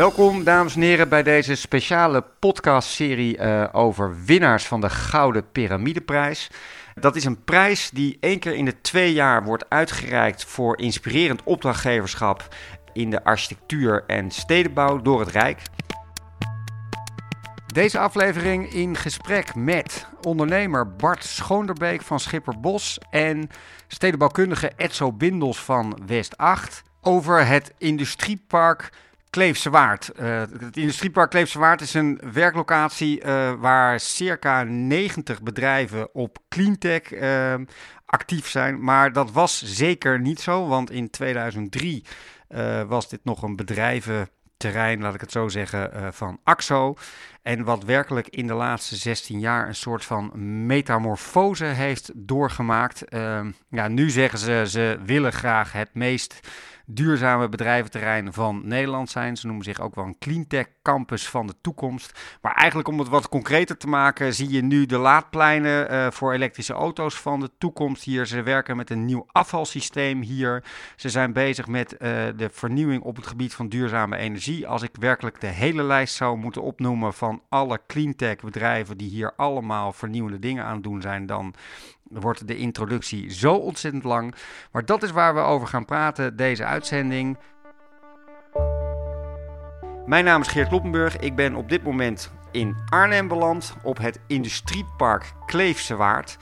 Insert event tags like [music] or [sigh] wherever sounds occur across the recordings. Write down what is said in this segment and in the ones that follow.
Welkom, dames en heren, bij deze speciale podcastserie uh, over winnaars van de Gouden Pyramideprijs. Dat is een prijs die één keer in de twee jaar wordt uitgereikt voor inspirerend opdrachtgeverschap in de architectuur en stedenbouw door het Rijk. Deze aflevering in gesprek met ondernemer Bart Schoonderbeek van Schipperbos en stedenbouwkundige Etso Bindels van West 8 over het industriepark Kleefse Waard. Uh, het industriepark Kleefse Waard is een werklocatie uh, waar circa 90 bedrijven op cleantech uh, actief zijn. Maar dat was zeker niet zo, want in 2003 was dit nog een bedrijventerrein, laat ik het zo zeggen, van AXO. En wat werkelijk in de laatste 16 jaar een soort van metamorfose heeft doorgemaakt. Ehm, ja, nu zeggen ze, ze willen graag het meest duurzame bedrijventerrein van Nederland zijn. Ze noemen zich ook wel een cleantech campus van de toekomst. Maar eigenlijk om het wat concreter te maken, zie je nu de laadpleinen uh, voor elektrische auto's van de toekomst hier. Ze werken met een nieuw afvalsysteem hier. Ze zijn bezig met uh, de vernieuwing op het gebied van duurzame energie. Als ik werkelijk de hele lijst zou moeten opnoemen van alle cleantech bedrijven die hier allemaal vernieuwende dingen aan doen zijn, dan wordt de introductie zo ontzettend lang. Maar dat is waar we over gaan praten deze uitzending. Mijn naam is Geert Kloppenburg. Ik ben op dit moment in Arnhem beland op het industriepark Kleefse Waard.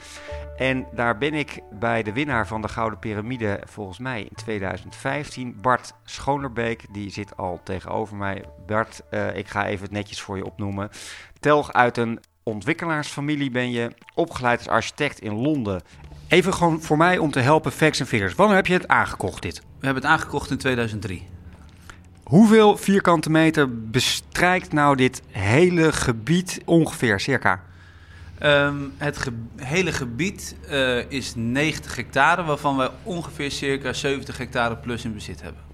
En daar ben ik bij de winnaar van de Gouden Pyramide, volgens mij in 2015, Bart Schonerbeek. Die zit al tegenover mij. Bart, uh, ik ga even het netjes voor je opnoemen. Telg uit een ontwikkelaarsfamilie ben je, opgeleid als architect in Londen. Even gewoon voor mij om te helpen, facts en figures. Wanneer heb je het aangekocht dit? We hebben het aangekocht in 2003. Hoeveel vierkante meter bestrijkt nou dit hele gebied ongeveer, circa? Um, het hele gebied uh, is 90 hectare, waarvan we ongeveer circa 70 hectare plus in bezit hebben.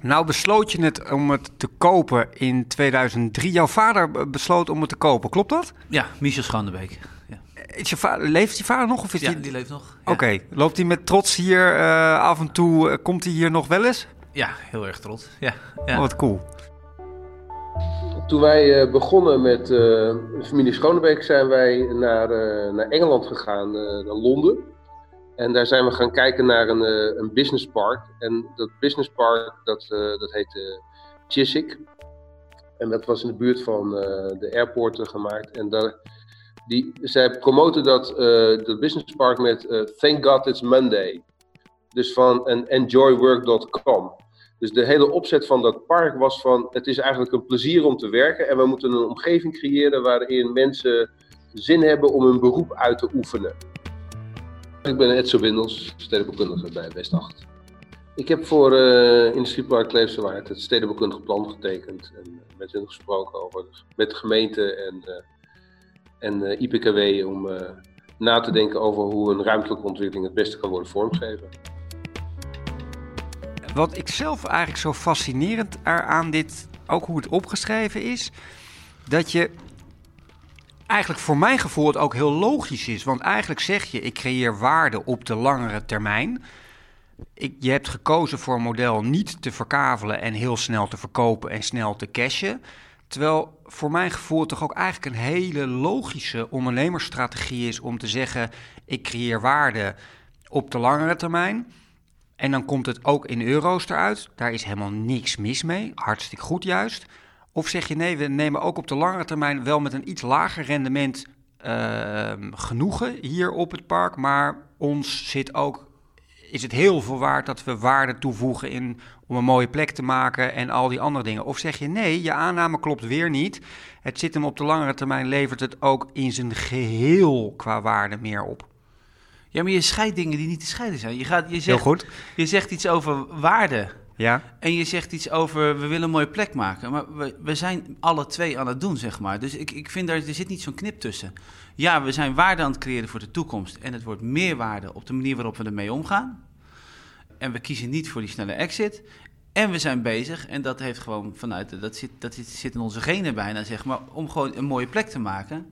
Nou besloot je het om het te kopen in 2003. Jouw vader besloot om het te kopen, klopt dat? Ja, Michel Schandebeek. Ja. Is je vader, leeft je vader nog? Of is ja, die... die leeft nog. Ja. Oké, okay. loopt hij met trots hier uh, af en toe? Uh, komt hij hier nog wel eens? Ja, heel erg trots. Ja. ja. Oh, wat cool. Toen wij uh, begonnen met de familie Schonebeek zijn wij naar, naar Engeland gegaan, naar Londen. En daar zijn we gaan kijken naar een, uh, een business park. En dat business park, dat, uh, dat heette Chiswick. En dat was in de buurt van de airport gemaakt. En daar, die, zij promoten dat, dat business park met Thank God It's Monday. Dus van en enjoywork.com. Dus de hele opzet van dat park was van, het is eigenlijk een plezier om te werken. En we moeten een omgeving creëren waarin mensen zin hebben om hun beroep uit te oefenen. Ik ben Edso Windels, stedenbouwkundige bij West 8. Ik heb voor uh, Industriepark Kleefse Waard het stedenbouwkundig plan getekend. En met hen gesproken over, met de gemeente en, uh, en IPKW om na te denken over hoe een ruimtelijke ontwikkeling het beste kan worden vormgegeven. Wat ik zelf eigenlijk zo fascinerend aan dit, ook hoe het opgeschreven is, dat je eigenlijk voor mijn gevoel het ook heel logisch is. Want eigenlijk zeg je, ik creëer waarde op de langere termijn. Ik, je hebt gekozen voor een model niet te verkavelen en heel snel te verkopen en snel te cashen. Terwijl voor mijn gevoel toch ook eigenlijk een hele logische ondernemersstrategie is om te zeggen: ik creëer waarde op de langere termijn. En dan komt het ook in euro's eruit. Daar is helemaal niks mis mee. Hartstikke goed juist. Of zeg je nee, we nemen ook op de lange termijn wel met een iets lager rendement uh, genoegen hier op het park. Maar ons zit ook, is het heel veel waard dat we waarde toevoegen in, om een mooie plek te maken en al die andere dingen. Of zeg je nee, je aanname klopt weer niet. Het zit hem op de langere termijn, levert het ook in zijn geheel qua waarde meer op. Ja, maar je scheidt dingen die niet te scheiden zijn. Je, gaat, je, zegt, heel goed. je zegt iets over waarde. Ja. En je zegt iets over, we willen een mooie plek maken. Maar we, we zijn alle twee aan het doen, zeg maar. Dus ik, ik vind, daar, er zit niet zo'n knip tussen. Ja, we zijn waarde aan het creëren voor de toekomst. En het wordt meer waarde op de manier waarop we ermee omgaan. En we kiezen niet voor die snelle exit. En we zijn bezig, en dat heeft gewoon vanuit, dat zit, dat zit in onze genen bijna, zeg maar, om gewoon een mooie plek te maken.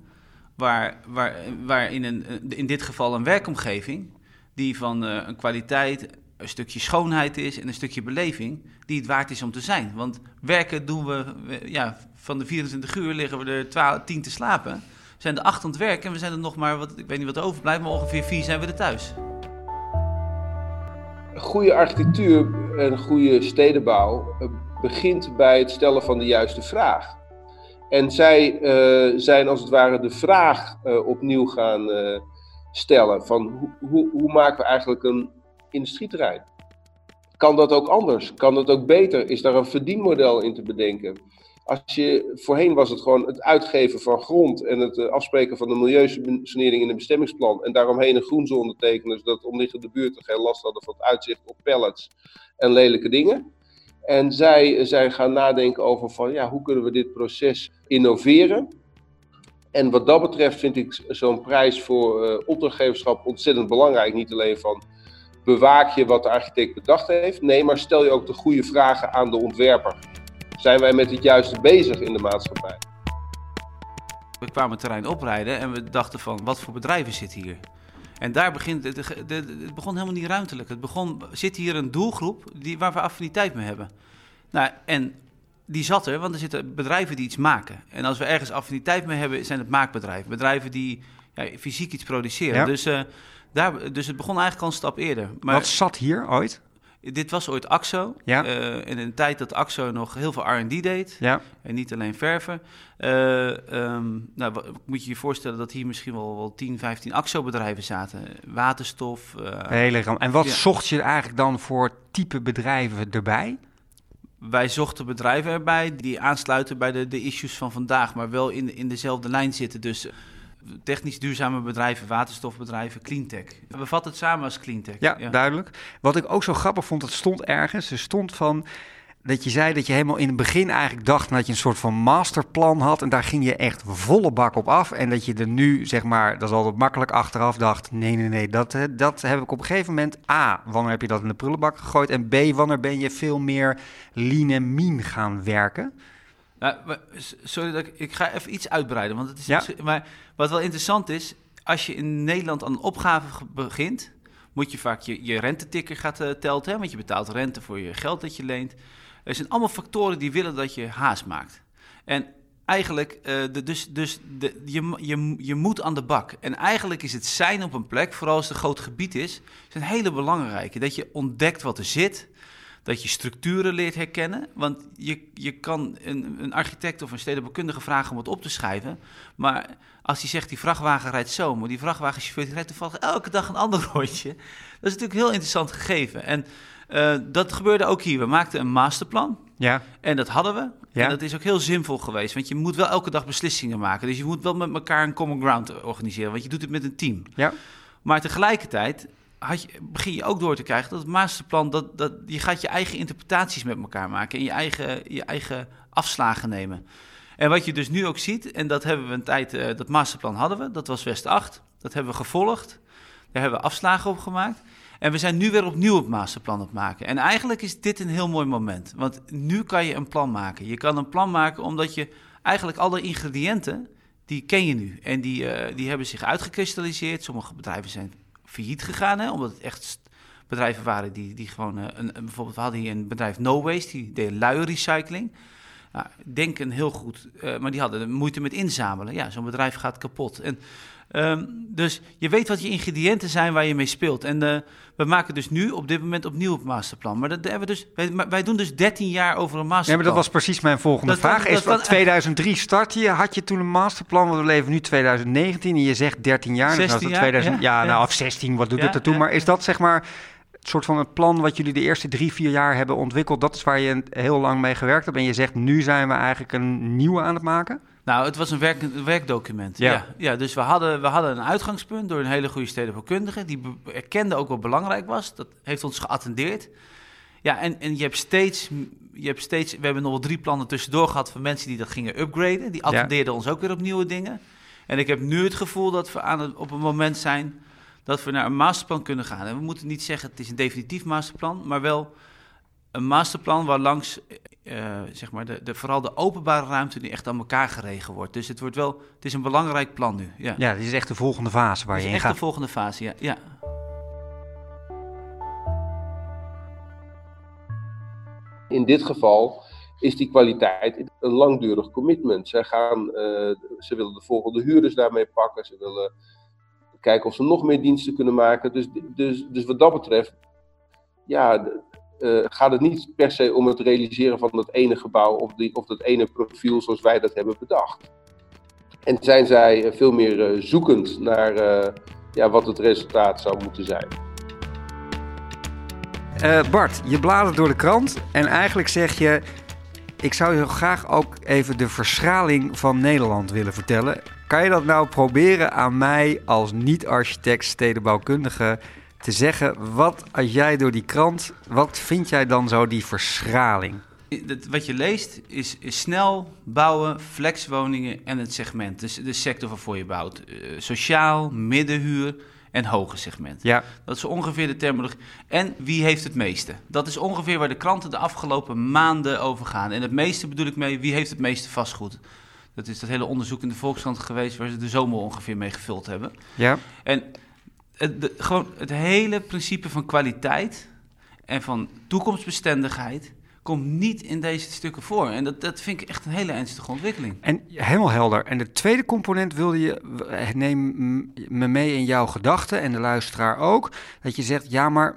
Waar, waar, waar in, een, in dit geval een werkomgeving, die van uh, een kwaliteit een stukje schoonheid is en een stukje beleving die het waard is om te zijn. Want werken doen we, ja, van de 24 uur liggen we er 12, 10 te slapen. We zijn er acht aan het werken en we zijn er nog maar, wat, ik weet niet wat er overblijft, maar ongeveer vier zijn we er thuis. Goede architectuur en goede stedenbouw eh, begint bij het stellen van de juiste vraag. En zij uh, zijn als het ware de vraag uh, opnieuw gaan stellen van hoe, hoe, hoe, maken we eigenlijk een industrieterrein? Kan dat ook anders? Kan dat ook beter? Is daar een verdienmodel in te bedenken? Als je, voorheen was het gewoon het uitgeven van grond en het afspreken van de milieusanering in een bestemmingsplan en daaromheen een groenzone tekenen, zodat omliggende buurten geen last hadden van het uitzicht op pallets en lelijke dingen. En zij zijn gaan nadenken over van ja, hoe kunnen we dit proces innoveren. En wat dat betreft vind ik zo'n prijs voor uh, opdrachtgeverschap ontzettend belangrijk. Niet alleen van bewaak je wat de architect bedacht heeft, nee, maar stel je ook de goede vragen aan de ontwerper. Zijn wij met het juiste bezig in de maatschappij? We kwamen het terrein oprijden en we dachten van wat voor bedrijven zitten hier? En daar begint het, het begon helemaal niet ruimtelijk. Het begon, zit hier een doelgroep die, waar we affiniteit mee hebben. Nou, en die zat er, want er zitten bedrijven die iets maken. En als we ergens affiniteit mee hebben, zijn het maakbedrijven. Bedrijven die ja, fysiek iets produceren. Dus, uh, daar, dus het begon eigenlijk al een stap eerder. Maar, Wat zat hier ooit? Dit was ooit AXO. Ja. Uh, in een tijd dat AXO nog heel veel R&D deed. Ja. En niet alleen verven. Uh, um, nou, moet je je voorstellen dat hier misschien wel, wel 10, 15 AXO-bedrijven zaten. Waterstof. Uh, Hele En wat zocht je eigenlijk dan voor type bedrijven erbij? Wij zochten bedrijven erbij die aansluiten bij de, de issues van vandaag, maar wel in, in dezelfde lijn zitten. Dus technisch duurzame bedrijven, waterstofbedrijven, cleantech. We vatten het samen als cleantech. Ja, ja, duidelijk. Wat ik ook zo grappig vond, het stond ergens. Er stond van dat je zei dat je helemaal in het begin eigenlijk dacht dat je een soort van masterplan had. En daar ging je echt volle bak op af. En dat je er nu, zeg maar, dat is altijd makkelijk achteraf, dacht: nee, nee, nee, dat, dat heb ik op een gegeven moment. A, wanneer heb je dat in de prullenbak gegooid? En B, wanneer ben je veel meer lean en mean gaan werken? Nou, sorry dat ik, ik ga even iets uitbreiden. Want het is ja? maar wat wel interessant is, als je in Nederland aan een opgave begint, moet je vaak je, je rentetikker gaat uh, telt, hè, want je betaalt rente voor je geld dat je leent. Er zijn allemaal factoren die willen dat je haast maakt. En eigenlijk, uh, de, dus, dus de, je, je, je moet aan de bak. En eigenlijk is het zijn op een plek, vooral als het een groot gebied is, is een hele belangrijke. Dat je ontdekt wat er zit, dat je structuren leert herkennen. Want je, je kan een, een architect of een stedenbouwkundige vragen om het op te schrijven. Maar als hij zegt die vrachtwagen rijdt zo, maar die vrachtwagenchauffeur rijdt toevallig elke dag een ander [laughs] rondje. Dat is natuurlijk een heel interessant gegeven. En uh, dat gebeurde ook hier. We maakten een masterplan. Ja. En dat hadden we. Ja. En dat is ook heel zinvol geweest. Want je moet wel elke dag beslissingen maken. Dus je moet wel met elkaar een common ground organiseren. Want je doet het met een team. Ja. Maar tegelijkertijd begin je ook door te krijgen dat het masterplan, dat, dat, je gaat je eigen interpretaties met elkaar maken en je eigen, je eigen afslagen nemen. En wat je dus nu ook ziet, en dat hebben we een tijd, uh, dat masterplan hadden we, dat was West 8, dat hebben we gevolgd, daar hebben we afslagen op gemaakt. En we zijn nu weer opnieuw het masterplan op maken. En eigenlijk is dit een heel mooi moment, want nu kan je een plan maken. Je kan een plan maken omdat je eigenlijk alle ingrediënten, die ken je nu. En die, uh, die hebben zich uitgekristalliseerd. Sommige bedrijven zijn failliet gegaan. Hè, omdat het echt bedrijven waren die, die gewoon... Uh, een, bijvoorbeeld, we hadden hier een bedrijf No Waste, die deed luierrecycling. Nou, denken heel goed, uh, maar die hadden moeite met inzamelen. Ja, zo'n bedrijf gaat kapot. En Um, dus je weet wat je ingrediënten zijn waar je mee speelt. En uh, we maken dus nu op dit moment opnieuw het masterplan. Maar dat hebben we dus, wij, wij, doen dus 13 jaar over een masterplan. Ja, maar dat was precies mijn volgende dat, vraag. Dat, dat, is, 2003 start je, had je toen een masterplan? Want we leven nu 2019 en je zegt 13 jaar. 16 dus jaar? 2000, ja, ja, nou of 16, wat doet het ertoe? Maar is dat zeg maar het soort van het plan wat jullie de eerste drie, vier jaar hebben ontwikkeld? Dat is waar je heel lang mee gewerkt hebt. En je zegt nu zijn we eigenlijk een nieuwe aan het maken? Nou, het was een, werk, werkdocument. Ja. ja. dus we hadden, we hadden een uitgangspunt door een hele goede stedenbouwkundige. Die erkende ook wat belangrijk was. Dat heeft ons geattendeerd. Ja, en, en je hebt steeds, je hebt steeds, we hebben nog wel drie plannen tussendoor gehad van mensen die dat gingen upgraden. Die attendeerden ons ook weer op nieuwe dingen. En ik heb nu het gevoel dat we aan het, op een moment zijn dat we naar een masterplan kunnen gaan. En we moeten niet zeggen het is een definitief masterplan, maar wel een masterplan waar langs uh, zeg maar de, de, vooral de openbare ruimte die echt aan elkaar geregen wordt. Dus het wordt wel, het is een belangrijk plan nu. Ja, ja dit is echt de volgende fase waar je in gaat. echt de volgende fase, ja. ja. in dit geval is die kwaliteit een langdurig commitment. Zij gaan, ze willen de volgende huurders daarmee pakken. Ze willen kijken of ze nog meer diensten kunnen maken. Dus, dus, dus wat dat betreft, ja, uh, gaat het niet per se om het realiseren van dat ene gebouw of, die, of dat ene profiel zoals wij dat hebben bedacht. En zijn zij eh, veel meer uh, zoekend naar ja, wat het resultaat zou moeten zijn. Bart, je bladert door de krant en eigenlijk zeg je: Ik zou je graag ook even de verschraling van Nederland willen vertellen. Kan je dat nou proberen aan mij als niet-architect, stedenbouwkundige te zeggen, wat als jij door die krant, wat vind jij dan zo die verschraling? Wat je leest is, is snel bouwen, flexwoningen en het segment. Dus de sector waarvoor je bouwt. Uh, sociaal, middenhuur en hoge segment. Ja. Dat is ongeveer de terminologie. En wie heeft het meeste? Dat is ongeveer waar de kranten de afgelopen maanden over gaan. En het meeste bedoel ik mee, wie heeft het meeste vastgoed? Dat is dat hele onderzoek in de Volkskrant geweest... waar ze de zomer ongeveer mee gevuld hebben. Ja. En het, gewoon het hele principe van kwaliteit en van toekomstbestendigheid komt niet in deze stukken voor. En dat, dat vind ik echt een hele ernstige ontwikkeling. En helemaal helder. En de tweede component wilde je, neem me mee in jouw gedachten en de luisteraar ook, dat je zegt, ja, maar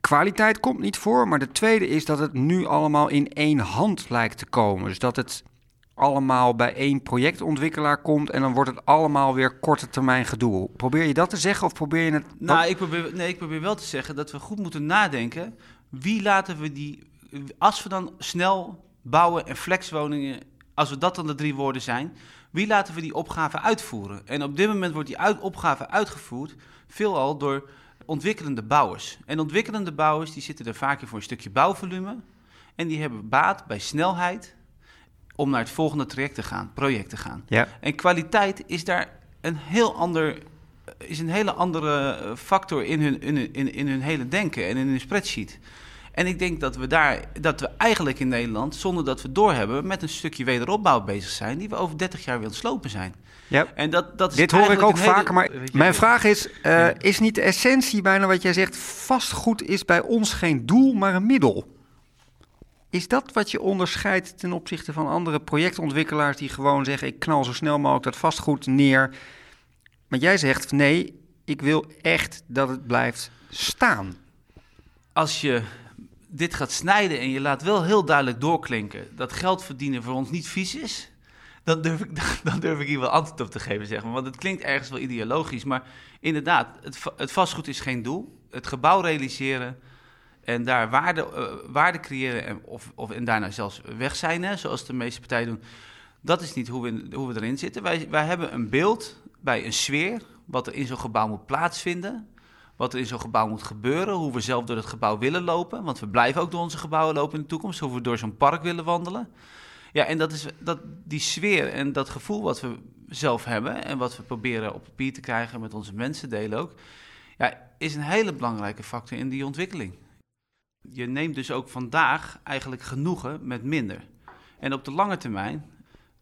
kwaliteit komt niet voor. Maar de tweede is dat het nu allemaal in één hand lijkt te komen. Dus dat het allemaal bij één projectontwikkelaar komt en dan wordt het allemaal weer korte termijn gedoe. Probeer je dat te zeggen of probeer je het... Nou, ik probeer, nee, ik probeer wel te zeggen dat we goed moeten nadenken. Wie laten we die... Als we dan snel bouwen en flexwoningen, als we dat dan de drie woorden zijn, wie laten we die opgave uitvoeren? En op dit moment wordt die uit, opgave uitgevoerd veelal door ontwikkelende bouwers. En ontwikkelende bouwers die zitten er vaak in voor een stukje bouwvolume en die hebben baat bij snelheid om naar het volgende traject te gaan, project te gaan. Ja. En kwaliteit is daar een heel ander, is een hele andere eh, factor in hun, in, in, in hun hele denken en in hun spreadsheet. En ik denk dat we daar, dat we eigenlijk in Nederland, zonder dat we doorhebben, met een stukje wederopbouw bezig zijn, die we over 30 jaar willen slopen zijn. Ja. En dat, dat is Dit hoor ik ook vaker, maar mijn vraag is: uh, is niet de essentie bijna wat jij zegt, vastgoed is bij ons geen doel, maar een middel? Is dat wat je onderscheidt ten opzichte van andere projectontwikkelaars die gewoon zeggen: ik knal zo snel mogelijk dat vastgoed neer? Maar jij zegt: nee, ik wil echt dat het blijft staan. Als je dit gaat snijden en je laat wel heel duidelijk doorklinken dat geld verdienen voor ons niet vies is, dan durf ik, [laughs] dan durf ik hier wel antwoord op te geven, zeg maar. Want het klinkt ergens wel ideologisch, maar inderdaad, het, het vastgoed is geen doel. Het gebouw realiseren en daar waarde, uh, waarde creëren en, of, of, en daarna zelfs weg zijn, hè, zoals de meeste partijen doen. Dat is niet hoe we, hoe we erin zitten. Wij, wij hebben een beeld bij een sfeer, wat er in zo'n gebouw moet plaatsvinden. Wat er in zo'n gebouw moet gebeuren, hoe we zelf door het gebouw willen lopen. Want we blijven ook door onze gebouwen lopen in de toekomst, hoe we door zo'n park willen wandelen. Ja, en dat is dat, die sfeer en dat gevoel wat we zelf hebben en wat we proberen op papier te krijgen met onze mensen delen ook, ja, is een hele belangrijke factor in die ontwikkeling je neemt dus ook vandaag eigenlijk genoegen met minder. En op de lange termijn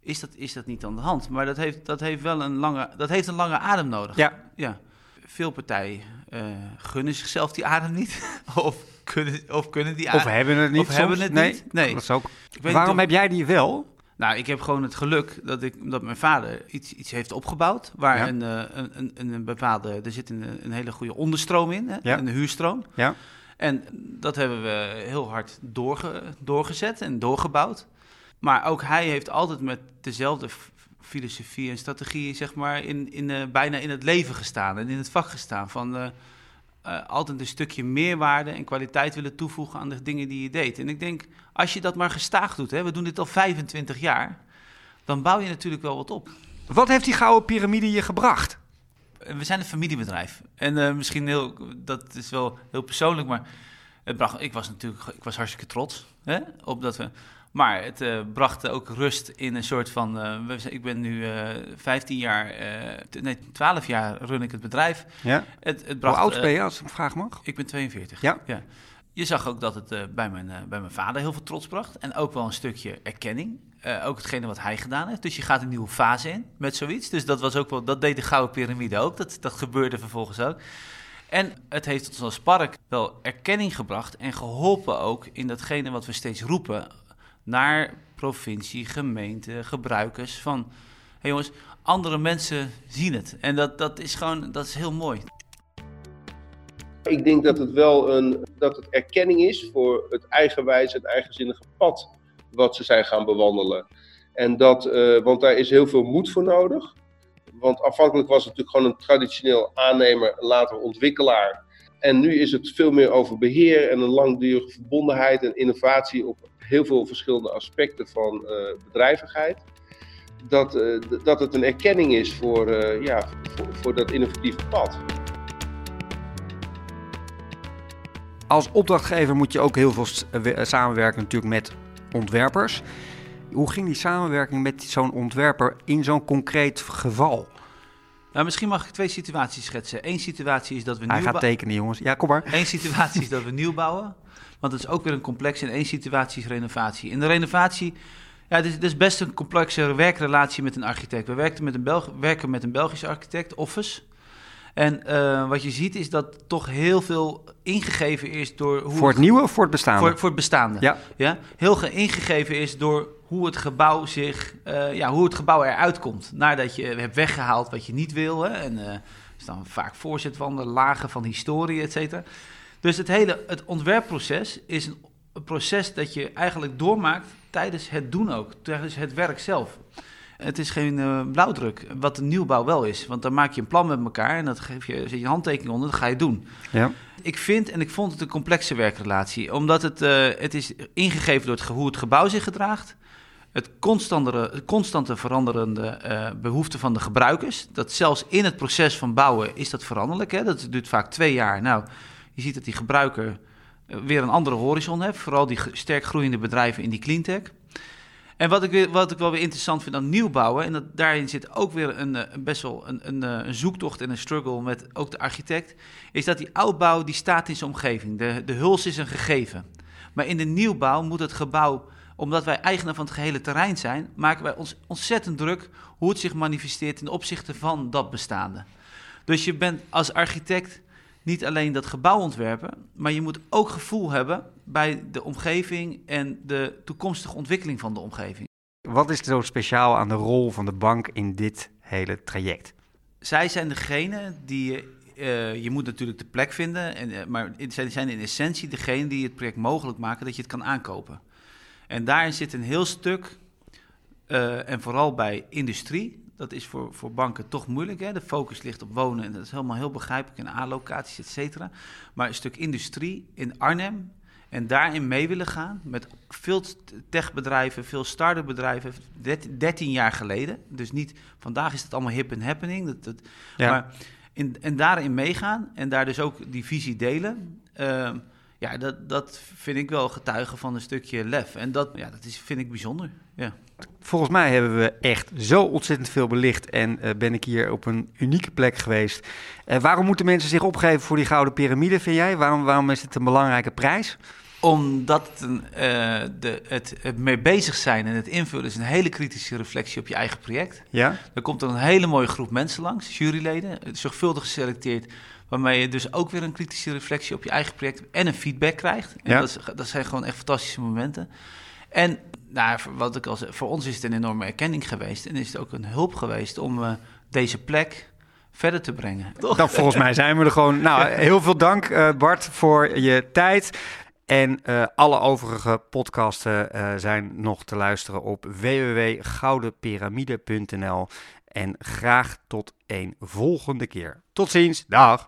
is dat, is dat niet aan de hand. Maar dat heeft, dat heeft wel een lange, dat heeft een lange adem nodig. Ja. ja. Veel partijen uh, gunnen zichzelf die adem niet. [laughs] of, kunnen, of kunnen die adem. Of hebben het niet. Of hebben het nee, niet. Nee. Dat is ook. Waarom heb jij die wel? Nou, ik heb gewoon het geluk dat, ik, dat mijn vader iets, iets heeft opgebouwd. Waar een, uh, een, een, een, bepaalde. Er zit een, een hele goede onderstroom in, hè, ja. een huurstroom. Ja. En dat hebben we heel hard doorge, doorgezet en doorgebouwd. Maar ook hij heeft altijd met dezelfde filosofie en strategie, zeg maar, in, in, uh, bijna in het leven gestaan en in het vak gestaan. Van uh, uh, altijd een stukje meerwaarde en kwaliteit willen toevoegen aan de dingen die je deed. En ik denk, als je dat maar gestaag doet, hè, we doen dit al 25 jaar, dan bouw je natuurlijk wel wat op. Wat heeft die gouden piramide je gebracht? We zijn een familiebedrijf. En uh, misschien heel, dat is wel heel persoonlijk, maar het bracht, ik was natuurlijk ik was hartstikke trots hè, op dat we. Maar het uh, bracht ook rust in een soort van. Uh, ik ben nu 15 jaar, nee, 12 jaar run ik het bedrijf. Ja. Het, het bracht, Hoe oud ben je als ik vraag mag? Ik ben 42. Ja. ja. Je zag ook dat het bij, mijn, bij mijn vader heel veel trots bracht. En ook wel een stukje erkenning. Uh, ook hetgene wat hij gedaan heeft. Dus je gaat een nieuwe fase in met zoiets. Dus dat was ook wel, dat deed de Gouden Piramide ook. Dat, dat gebeurde vervolgens ook. En het heeft ons als park wel erkenning gebracht en geholpen ook in datgene wat we steeds roepen naar provincie, gemeente, gebruikers van... Hey jongens, andere mensen zien het. En dat, dat is gewoon, dat is heel mooi. Ik denk dat het wel een, dat het erkenning is voor het eigenwijze, het eigenzinnige pad wat ze zijn gaan bewandelen. En dat, uh, want daar is heel veel moed voor nodig. Want afhankelijk was het natuurlijk gewoon een traditioneel aannemer, later ontwikkelaar. En nu is het veel meer over beheer en een langdurige verbondenheid en innovatie op heel veel verschillende aspecten van uh, bedrijvigheid. Dat, uh, dat het een erkenning is voor, ja, voor, voor dat innovatieve pad. Als opdrachtgever moet je ook heel veel samenwerken natuurlijk met ontwerpers. Hoe ging die samenwerking met zo'n ontwerper in zo'n concreet geval? Nou, misschien mag ik twee situaties schetsen. Eén situatie is dat we Hij gaat tekenen, jongens. Ja, kom maar. Eén situatie is dat we nieuw bouwen. Want het is ook weer een complex. En één situatie is renovatie. In de renovatie, ja, het is, best een complexe werkrelatie met een architect. We werken met een, Belg werken met een Belgische architect, Office. En uh, wat je ziet is dat toch heel veel ingegeven is door... Hoe voor het, nieuwe of voor het bestaande? Voor, voor het bestaande, ja. ja. Heel ingegeven is door hoe het gebouw zich... Uh, ja, hoe het gebouw eruit komt. Nadat je hebt weggehaald wat je niet wil. Hè, en uh, is dan vaak voorzetwanden, lagen van historie, et cetera. Dus het hele het ontwerpproces is een, een proces dat je eigenlijk doormaakt tijdens het doen ook. Tijdens het werk zelf. Het is geen uh, blauwdruk, wat een nieuwbouw wel is. Want dan maak je een plan met elkaar en dat geef je, zet je handtekening onder, dat ga je doen. Ja. Ik vind en ik vond het een complexe werkrelatie, omdat het, uh, het is ingegeven door het, hoe het gebouw zich gedraagt. Het constante, constante veranderende uh, behoeften van de gebruikers. Dat zelfs in het proces van bouwen is dat veranderlijk. Hè? Dat duurt vaak twee jaar. Nou, je ziet dat die gebruiker weer een andere horizon heeft. Vooral die sterk groeiende bedrijven in die cleantech. En wat ik, wat ik wel weer interessant vind aan nieuwbouwen, en dat, daarin zit ook weer een, een best wel een, een, een, zoektocht en een struggle met ook de architect, is dat die oudbouw die staat in zijn omgeving. De, de huls is een gegeven. Maar in de nieuwbouw moet het gebouw, omdat wij eigenaar van het gehele terrein zijn, maken wij ons ontzettend druk hoe het zich manifesteert in opzichte van dat bestaande. Dus je bent als architect niet alleen dat gebouw ontwerpen, maar je moet ook gevoel hebben bij de omgeving en de toekomstige ontwikkeling van de omgeving. Wat is er zo speciaal aan de rol van de bank in dit hele traject? Zij zijn degene die. Uh, je moet natuurlijk de plek vinden, en, uh, maar zij zijn in essentie degene die het project mogelijk maken dat je het kan aankopen. En daarin zit een heel stuk, uh, en vooral bij industrie, dat is voor, voor banken toch moeilijk. Hè? De focus ligt op wonen en dat is helemaal heel begrijpelijk en A-locaties, et cetera. Maar een stuk industrie in Arnhem en daarin mee willen gaan met veel techbedrijven, veel start-up bedrijven, 13 jaar geleden. Dus niet vandaag is het allemaal hip en happening. Dat, dat, ja. Maar in, en daarin meegaan en daar dus ook die visie delen. Uh, ja, dat, dat vind ik wel getuigen van een stukje lef. En dat, ja, dat is, vind ik bijzonder. Ja. Volgens mij hebben we echt zo ontzettend veel belicht en uh, ben ik hier op een unieke plek geweest. Uh, waarom moeten mensen zich opgeven voor die gouden piramide, vind jij? Waarom, waarom is het een belangrijke prijs? Omdat het, een, uh, de, het, het mee bezig zijn en het invullen is een hele kritische reflectie op je eigen project. Ja? Er komt er een hele mooie groep mensen langs, juryleden, zorgvuldig geselecteerd Waarmee je dus ook weer een kritische reflectie op je eigen project en een feedback krijgt. En ja. dat, dat, zijn gewoon echt fantastische momenten. En nou, wat ik al zei, voor ons is het een enorme erkenning geweest. En is het ook een hulp geweest om uh, deze plek verder te brengen. Toch? Nou, volgens mij zijn we er gewoon. Nou, [laughs] heel veel dank uh, Bart voor je tijd. En uh, alle overige podcasten zijn nog te luisteren op www.goudenpyramide.nl. En graag tot een volgende keer. Tot ziens, dag!